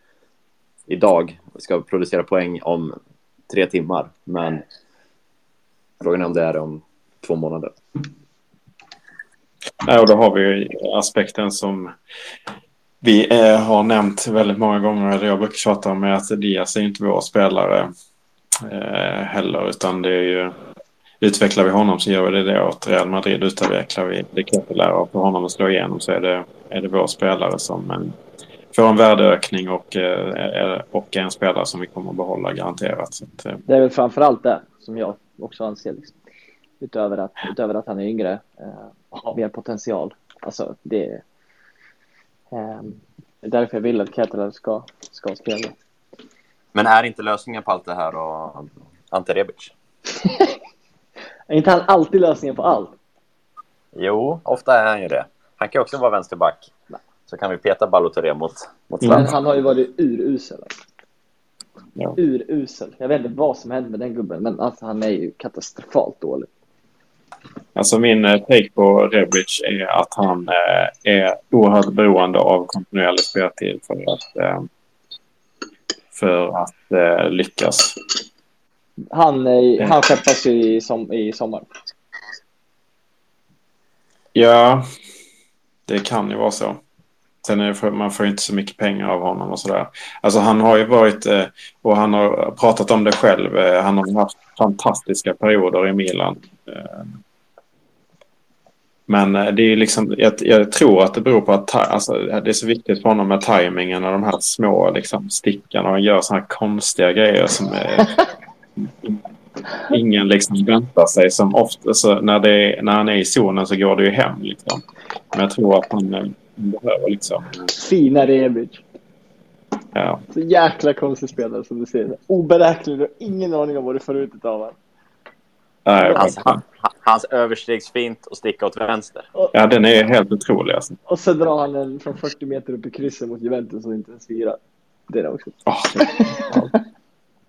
Idag. Vi ska producera poäng om tre timmar. Men frågan är om det är om två månader. Ja, och då har vi aspekten som vi är, har nämnt väldigt många gånger. Jag brukar tjata om att Diaz är inte vår spelare eh, heller. Utan det är ju utvecklar vi honom så gör vi det åt Real Madrid. Utvecklar vi det Keteler och får honom att slå igenom så är det, är det vår spelare som en, får en värdeökning och, eh, och är en spelare som vi kommer att behålla garanterat. Så att, eh. det är väl framförallt det som jag också anser. Liksom. Utöver, att, utöver att han är yngre eh, har mer potential. Alltså det är eh, därför jag vill att Keteler ska, ska spela. Men är inte lösningen på allt det här och Ante Rebic? Är inte han alltid lösningen på allt? Jo, ofta är han ju det. Han kan också vara vänsterback. Så kan vi peta Balotelli mot, mot Zlatan. Men han har ju varit urusel. Ja. Urusel. Jag vet inte vad som hände med den gubben, men alltså, han är ju katastrofalt dålig. Alltså min eh, take på Rebic är att han eh, är oerhört beroende av kontinuerlig speltid för att, eh, för att lyckas. Han, han skeppas ju i, som, i sommar. Ja, det kan ju vara så. Sen är man får inte så mycket pengar av honom och sådär. Alltså han har ju varit, och han har pratat om det själv, han har haft fantastiska perioder i Milan. Men det är liksom, jag, jag, tror att det beror på att alltså, det är så viktigt för honom med tajmingen och de här små liksom, stickarna. Och han gör sådana här konstiga grejer som är ingen liksom väntar sig som ofta. Så när, det, när han är i zonen så går det ju hem. Liksom. Men jag tror att han, han behöver liksom... Fina Rebic. Ja. Så jäkla konstig spelare som du ser. Oberäknelig och ingen aning om vad du får ut av honom. Nej, alltså, han, hans överstegsfint och sticka åt vänster. Ja, den är helt otrolig. Alltså. Och så drar han den från 40 meter upp i krysset mot Juventus och inte ens firar. Det är också. Oh,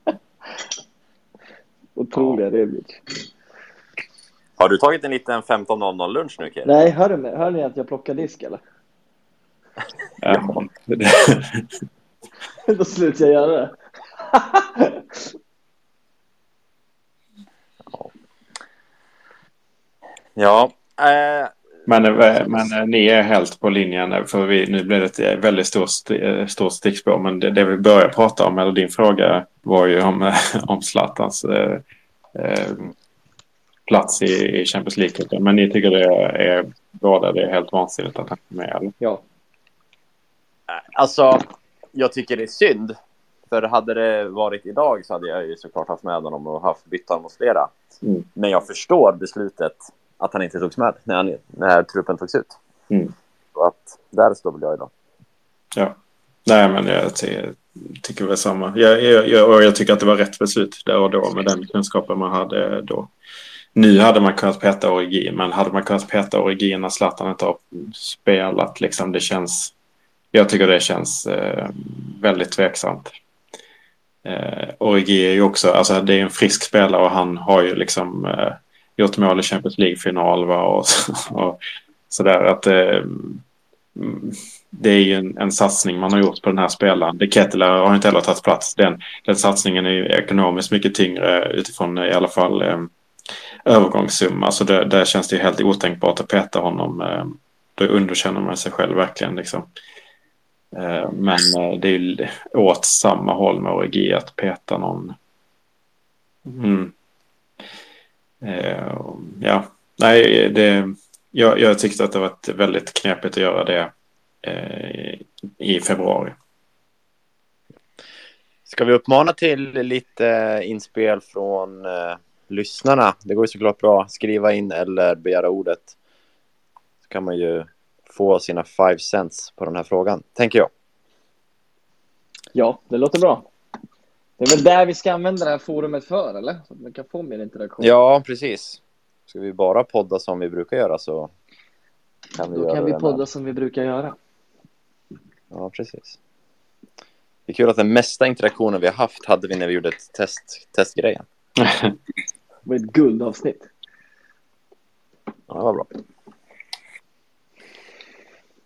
Otroliga ja. Rebic. Har du tagit en liten 15.00 lunch nu Kjell? Nej, hör, du, hör ni att jag plockar disk eller? Ja. Då slutar jag göra det. ja. Eh, men, eh, men eh, ni är helt på linjen för vi, nu blev det ett väldigt stort, stort stickspår. Men det, det vi började prata om, eller din fråga var ju om, om Zlatans eh, eh, plats i, i Champions League. Men ni tycker det är båda det är helt vansinnigt att han är med? Eller? Ja. Alltså, jag tycker det är synd. För hade det varit idag så hade jag ju såklart haft med honom och haft bytt honom hos flera. Mm. Men jag förstår beslutet att han inte togs med när, han, när truppen togs ut. Mm. Så att där står väl jag idag. Ja. Nej, men jag tycker väl samma. Jag, jag, jag, och jag tycker att det var rätt beslut där och då med den kunskapen man hade då. Nu hade man kunnat peta Origi, men hade man kunnat peta Origi när Zlatan inte har spelat, liksom, det känns... jag tycker det känns eh, väldigt tveksamt. Eh, Origi är ju också, alltså det är en frisk spelare och han har ju liksom eh, gjort mål i Champions League-final och, och sådär. Att, eh, det är ju en, en, satsning man har gjort på den här spelaren. De Kettler har inte heller tagit plats. Den, den satsningen är ju ekonomiskt mycket tyngre utifrån eh, i alla fall eh, övergångssumma. Så det, där känns det ju helt otänkbart att peta honom. Eh, då underkänner man sig själv verkligen. Liksom. Eh, men eh, det är ju åt samma håll med Origi att peta någon. Mm. Eh, ja, nej, det, jag, jag tyckte att det var väldigt knepigt att göra det i februari. Ska vi uppmana till lite inspel från eh, lyssnarna? Det går ju såklart bra att skriva in eller begära ordet. Så kan man ju få sina five cents på den här frågan, tänker jag. Ja, det låter bra. Det är väl där vi ska använda det här forumet för, eller? Så att man kan få mer interaktion. Ja, precis. Ska vi bara podda som vi brukar göra så kan vi Då göra kan vi podda här. som vi brukar göra. Ja, precis. Det är kul att den mesta interaktionen vi har haft hade vi när vi gjorde ett test, testgrejen. det var ett guldavsnitt. Ja, det var bra.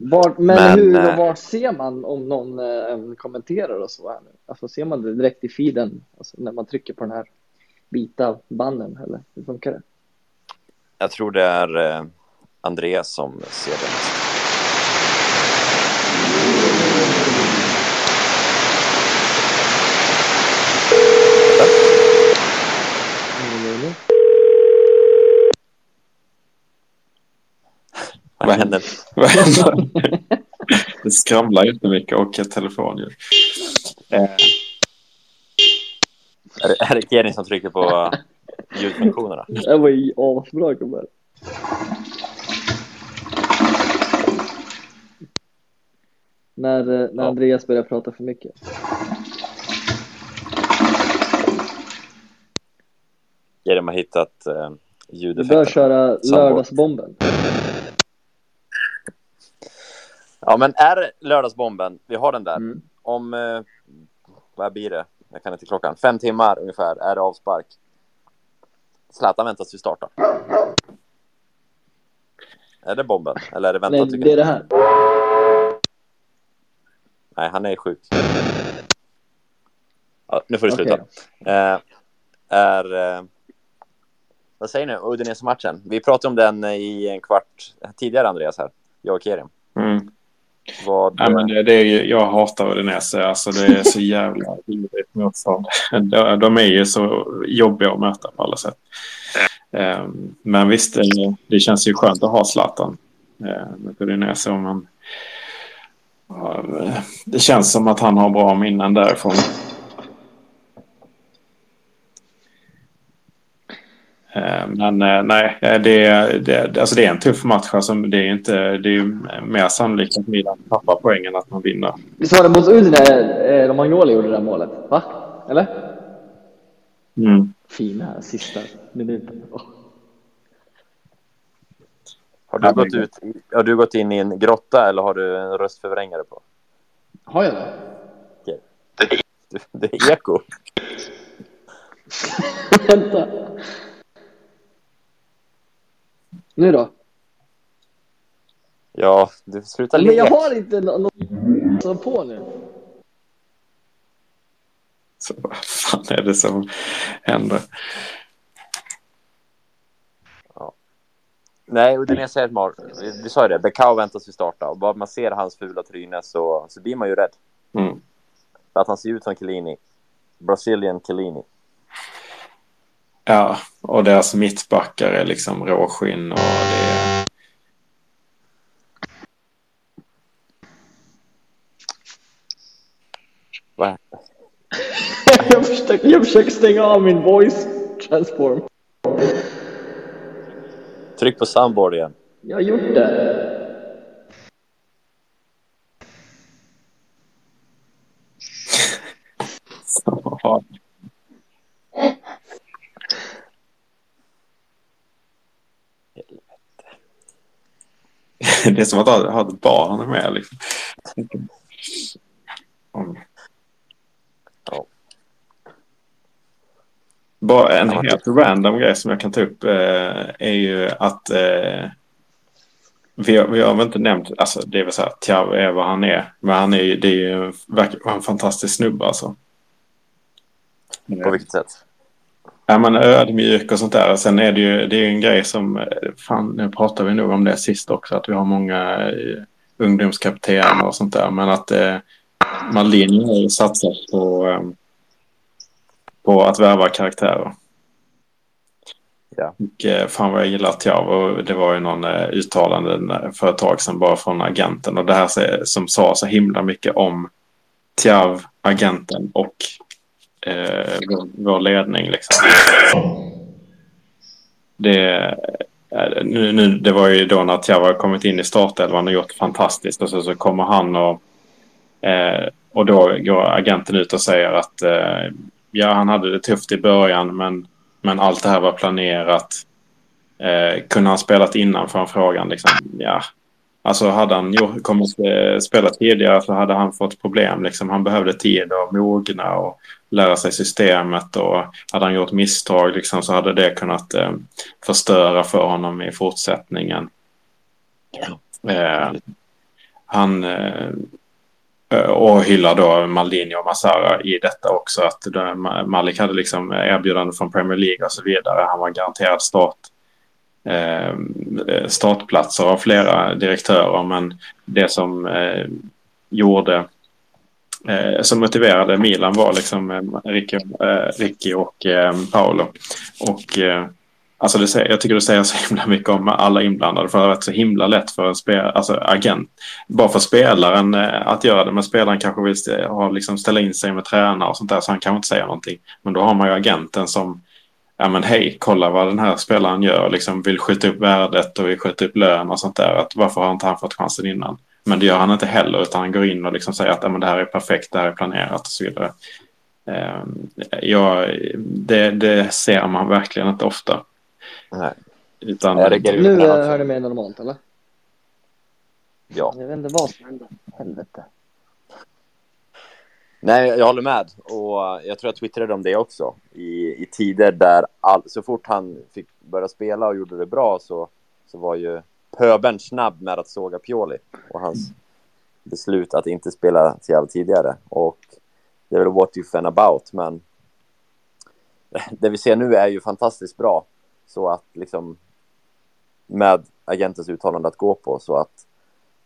Var, men, men, hur och eh, var ser man om någon äh, kommenterar och så här nu? Alltså ser man det direkt i feeden alltså, när man trycker på den här vita banden eller hur funkar det? Jag tror det är äh, Andreas som ser det mest. Vad händer? det skramlar jättemycket och ett telefonljud. Eh. Är, det, är det som trycker på ljudfunktionerna? Det var ju asbra gubbar. När, eh, när ja. Andreas börjar prata för mycket. Genom har hittat eh, ljudeffekter. Du bör köra lördagsbomben. Ja, men är lördagsbomben, vi har den där. Mm. Om, eh, vad blir det? Jag kan inte klockan. Fem timmar ungefär är det avspark. Zlatan väntas till starta. Är det bomben? Eller är det väntat? Nej, det är det här. Nej, han är sjuk. Ja, nu får du sluta. Okay. Eh, är... Eh, vad säger ni? Udinese-matchen. Vi pratade om den i en kvart tidigare, Andreas, här. Jag och Kerim. Mm. Vad... Ja, men det, det är ju, jag hatar Udinese. Alltså, det är så jävla vidrigt motstånd. De, de är ju så jobbiga att möta på alla sätt. Um, men visst, det, det, känns ju skönt att ha Zlatan uh, med Udinese. Om man, uh, det känns som att han har bra minnen därifrån. Men eh, nej, eh, det, det, alltså det är en tuff match. Alltså det är inte, det är mer sannolikt att Milan tappar poängen att man vinner. Visst var det mot Udine Romagnoli gjorde det där målet? Va? Eller? Mm. Fina sista minuten. Oh. Har du, gått ut, har du gått in i en grotta eller har du en röstförvrängare på? Har jag det? Okay. Det, det är eko. Vänta. Nu då? Ja, du slutar le. Men jag har inte något no på nu. Så vad fan är det som händer? Ja. Nej, Udinese är ett mål. Vi sa ju det, Becao väntas ju starta och bara man ser hans fula tryne så, så blir man ju rädd. Mm. För att han ser ut som Chiellini. Brazilian Chiellini. Ja, och deras mittbackar är liksom råskinn och det är... Va? jag, försöker, jag försöker stänga av min voice transform. Tryck på soundboard igen. Jag har gjort det. det är som att ha, ha ett barn med. Liksom. Mm. Ja. Bara en helt random grej som jag kan ta upp eh, är ju att eh, vi, vi har väl inte nämnt, alltså det är väl så här, Tiav är vad han är. Men han är ju, det är ju verkar en fantastisk snubbe alltså. På vilket sätt? Ja, men ödmjuk och sånt där. Sen är det ju det är en grej som, fan nu pratar vi nog om det sist också, att vi har många eh, ungdomskaptener och sånt där. Men att eh, Malin har ju satsat på, eh, på att värva karaktärer. Ja. Och, eh, fan vad jag gillar Tiav och det var ju någon eh, uttalande för ett tag sedan bara från agenten och det här som sa så himla mycket om Tiav, agenten och eh, vår, ledning. Liksom. Det, nu, nu, det var ju då när Tiav har kommit in i startelvan och gjort fantastiskt och så, så kommer han och, eh, och då går agenten ut och säger att eh, ja, han hade det tufft i början men men allt det här var planerat. Eh, kunde han spelat innan för frågan liksom, ja. Alltså hade han gjort, kommit spela tidigare så hade han fått problem. Liksom. Han behövde tid att mogna och lära sig systemet. Och hade han gjort misstag liksom, så hade det kunnat eh, förstöra för honom i fortsättningen. Eh, han, eh, Eh, och hyllar då Maldini och Massara i detta också. Att Malik hade liksom erbjudande från Premier League och så vidare. Han var garanterad start, Eh, eh, startplatser av flera direktörer. Men det som eh, gjorde eh, som motiverade Milan var liksom eh, Ricky, eh, Ricky och eh, Paolo. Och eh, Alltså det jag tycker det säger så himla mycket om alla inblandade för det har varit så himla lätt för en spel, alltså agent, bara för spelaren att göra det. Men spelaren kanske vill ha, liksom ställa in sig med tränare och sånt där så han kanske inte säger någonting. Men då har man ju agenten som, ja men hej, kolla vad den här spelaren gör, liksom vill skjuta upp värdet och vill skjuta upp lön och sånt där. Att varför har inte han fått chansen innan? Men det gör han inte heller utan han går in och liksom säger att ja, men det här är perfekt, det här är planerat och så vidare. Eh, ja, det, det ser man verkligen inte ofta. Nej. Utan, nu hör det mer normalt eller? Ja. Jag vet inte vad som hände. Helvete. Nej, jag håller med. Och jag tror jag twittrade om det också. I, i tider där all, så fort han fick börja spela och gjorde det bra så, så var ju pöbeln snabb med att såga Pioli och hans beslut att inte spela Thiago tidigare. Och det är väl what you fan about, men det vi ser nu är ju fantastiskt bra. Så att liksom med agentens uttalande att gå på så att,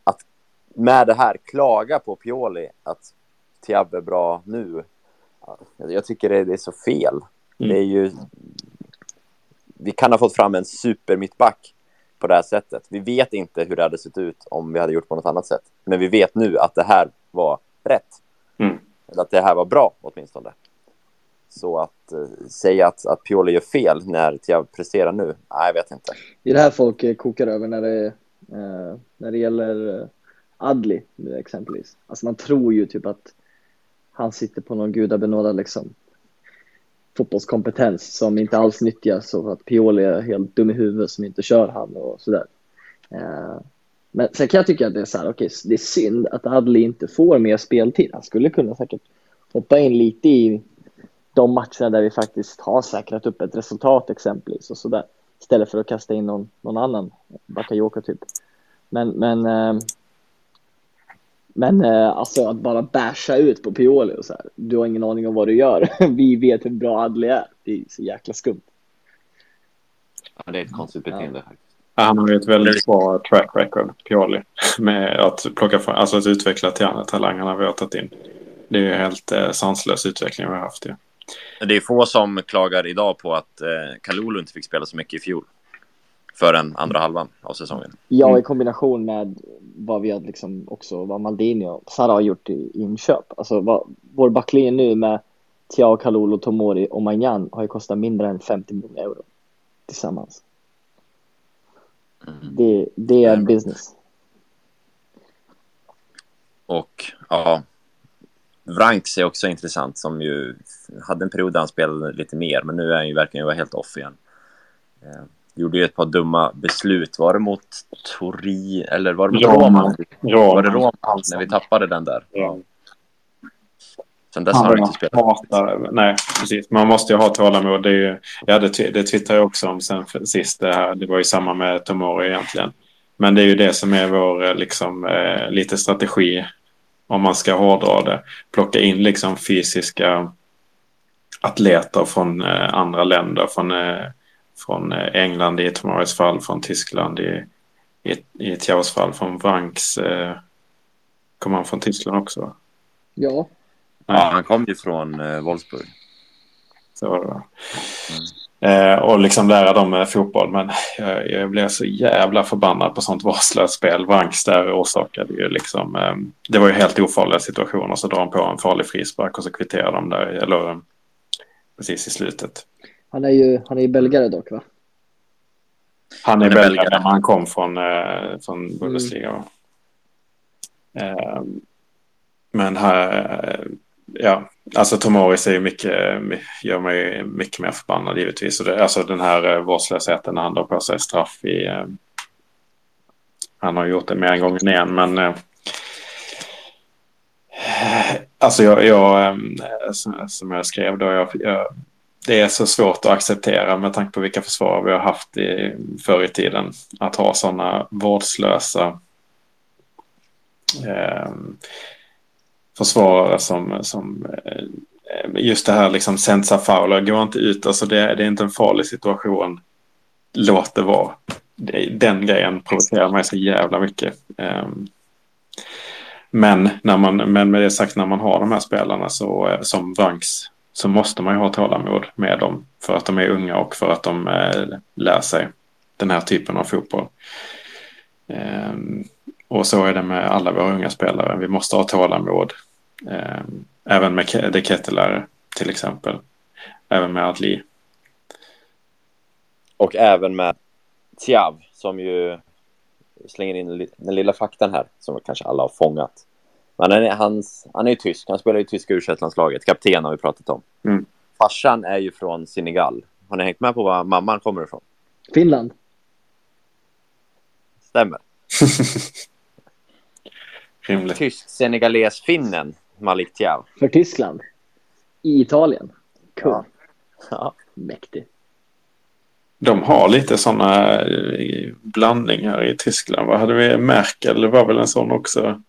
att med det här klaga på Pioli att Tiab är bra nu. Jag tycker det, är så fel. Mm. Det är ju. Vi kan ha fått fram en super mittback på det här sättet. Vi vet inte hur det hade sett ut om vi hade gjort på något annat sätt. Men vi vet nu att det här var rätt. Mm. Eller att det här var bra åtminstone. Så att eh, säga att, att Pioli gör fel när Thiago presterar nu, nej, jag vet inte. Det är det här folk eh, kokar över när det, eh, när det gäller eh, Adli exempelvis. Alltså man tror ju typ att han sitter på någon gudabenådad liksom fotbollskompetens som inte alls nyttjas och att Pioli är helt dum i huvudet som inte kör han och sådär. Eh, men sen kan jag tycka att det är så här, okay, det är synd att Adli inte får mer speltid. Han skulle kunna säkert hoppa in lite i de matcherna där vi faktiskt har säkrat upp ett resultat exempelvis och sådär. Istället för att kasta in någon, någon annan Bakayoko typ. Men, men, eh, men eh, alltså att bara basha ut på Pioli och så här. Du har ingen aning om vad du gör. vi vet hur bra Adli är. Det är så jäkla skumt. Ja, det är ett konstigt beteende. Ja. Han har ju ett väldigt bra track record, Pioli, med att plocka fram, alltså att utveckla talangerna vi har tagit in. Det är ju helt eh, sanslös utveckling vi har haft ju. Ja. Det är få som klagar idag på att eh, Kalulu inte fick spela så mycket i fjol. För den andra halvan av säsongen. Ja, mm. i kombination med vad vi har liksom också, vad Maldini och Sara har gjort i inköp. Alltså vad, vår backlinje nu med Thiago Kalulu, Tomori och Magnan har ju kostat mindre än 50 miljoner euro tillsammans. Mm. Det, det är business. Och ja, Vranks är också intressant som ju hade en period där han spelade lite mer men nu är han ju verkligen helt off igen. Gjorde ju ett par dumma beslut. Var det mot Tori eller var det mot Roma. Var det Roma när vi tappade den där? Ja. Sen dess har han inte spelat. hatar, nej, precis. Man måste ju ha tålamod. Det, är ju, ja, det, det twittrar jag också om sen för, sist. Det, här, det var ju samma med Tomori egentligen. Men det är ju det som är vår eh, liksom, eh, lite strategi. Om man ska hårdra det. Plocka in liksom fysiska atleter från eh, andra länder. Från, eh, från eh, England i Tomoris fall. Från Tyskland i, i, i Tiaos fall. Från Vanks. Eh, kommer han från Tyskland också? Ja, Ja, han kom ju från eh, Wolfsburg. Så var det va? Eh, och liksom lära dem eh, fotboll. Men jag, jag blev så jävla förbannad på sånt vårdslöst spel. Vanks där orsakade ju liksom... Eh, det var ju helt ofarliga situationer. Så drar de på en farlig frispark och så kvitterar de där. Eller eh, precis i slutet. Han är ju, han är belgare dock va? Han är Han är belgare, belgare. men han kom från, eh, från Bundesliga. va? Eh, men här, eh, ja, alltså Tomoris är ju mycket, my- gör mig mycket mer förbannad givetvis. Och det, alltså den här eh, vårdslösheten när han drar på sig straff i... Eh, han har gjort det mer än gången igen, men... Eh, alltså jag, jag eh, som, som jag skrev då, jag, jag, det är så svårt att acceptera med tanke på vilka försvar vi har haft i, förr i tiden. Att ha sådana vårdslösa eh, försvarare som, som eh, just det här liksom sensa fauler, går inte ut, alltså det, det är inte en farlig situation. Låt det vara. Den grejen provocerar mig så jävla mycket. Eh, men, när man, men med det sagt, när man har de här spelarna så, eh, som Vanks så måste man ju ha tålamod med dem för att de är unga och för att de eh, lär sig den här typen av fotboll. Ehm, och så är det med alla våra unga spelare. Vi måste ha tålamod. Ehm, även med De Ketteler till exempel. Även med Adli. Och även med Tiav som ju slänger in den lilla faktan här som kanske alla har fångat. Men han är, hans, han är ju tysk, han spelar i tyska u landslaget kapten har vi pratat om. Mm. Farsan är ju från Senegal. Har ni hängt med på var mamman kommer ifrån? Finland. Stämmer. Tysk-senegales-finnen Malik Tiav. För Tyskland. I Italien. Kung. Ja. Ja. Mäktig. De har lite sådana blandningar i Tyskland. Vad hade vi? Merkel var väl en sån också.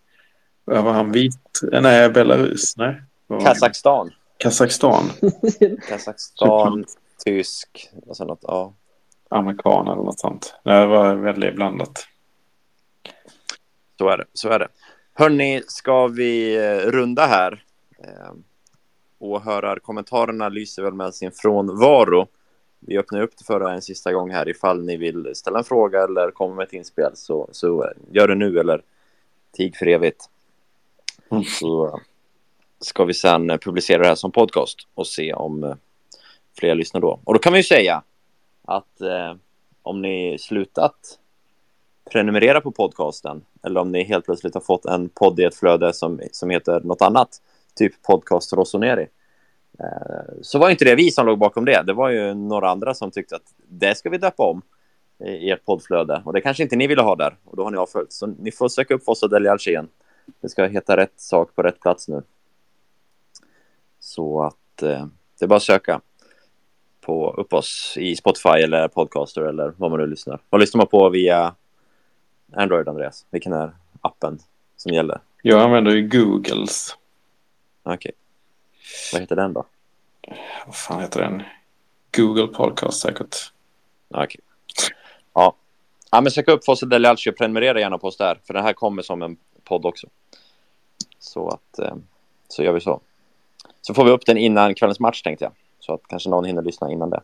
Var han? Vit? Nej, Belarus? Nej. Kazakstan. Kazakstan. Kazakstan, tysk och något. Ja. Amerikan eller något sånt. Det var väldigt blandat. Så är det. Så är det. Hörni, ska vi eh, runda här? Eh, Åhörarkommentarerna lyser väl med sin frånvaro. Vi öppnar upp det för en sista gång här ifall ni vill ställa en fråga eller komma med ett inspel så, så eh, gör det nu eller tig för evigt. Så eh, ska vi sen eh, publicera det här som podcast och se om eh, fler lyssnar då. Och då kan man ju säga att eh, om ni slutat prenumerera på podcasten eller om ni helt plötsligt har fått en podd i ett flöde som, som heter något annat, typ podcast Rossoneri. Eh, så var inte det vi som låg bakom det. Det var ju några andra som tyckte att det ska vi döpa om i ert poddflöde. Och det kanske inte ni ville ha där. Och då har ni avföljt. Så ni får söka upp Fossa Deli Alcén. Det ska heta rätt sak på rätt plats nu. Så att eh, det är bara att söka på upp oss i Spotify eller Podcaster eller vad man nu lyssnar. Vad lyssnar man på via Android, Andreas? Vilken är appen som gäller? Jag använder ju Googles. Okej. Vad heter den då? Vad fan heter den? Google Podcast säkert. Okej. Ja. ja, men sök upp Fosse Deli Alci och prenumerera gärna på oss där, för den här kommer som en podd också. Så att, eh, så gör vi så. Så får vi upp den innan kvällens match tänkte jag. Så att kanske någon hinner lyssna innan det.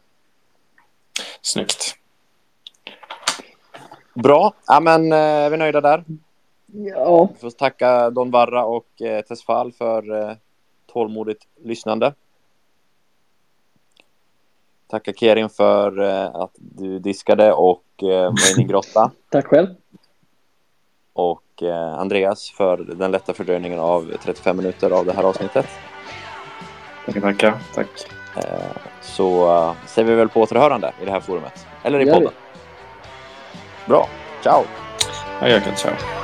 Snyggt. Bra, ja men eh, är vi nöjda där? Ja, Vi får tacka Don Varra och eh, Tesfal för eh, tålmodigt lyssnande. Tacka Kerin för eh, att du diskade och eh, var inne i grotta. tack själv. Och eh, Andreas för den lätta fördröjningen av 35 minuter av det här avsnittet. Tackar, tackar. Tack. Eh, så eh, säger vi väl på återhörande i det här forumet. Eller i podden. Bra. Ciao! Ja, jag kan ciao.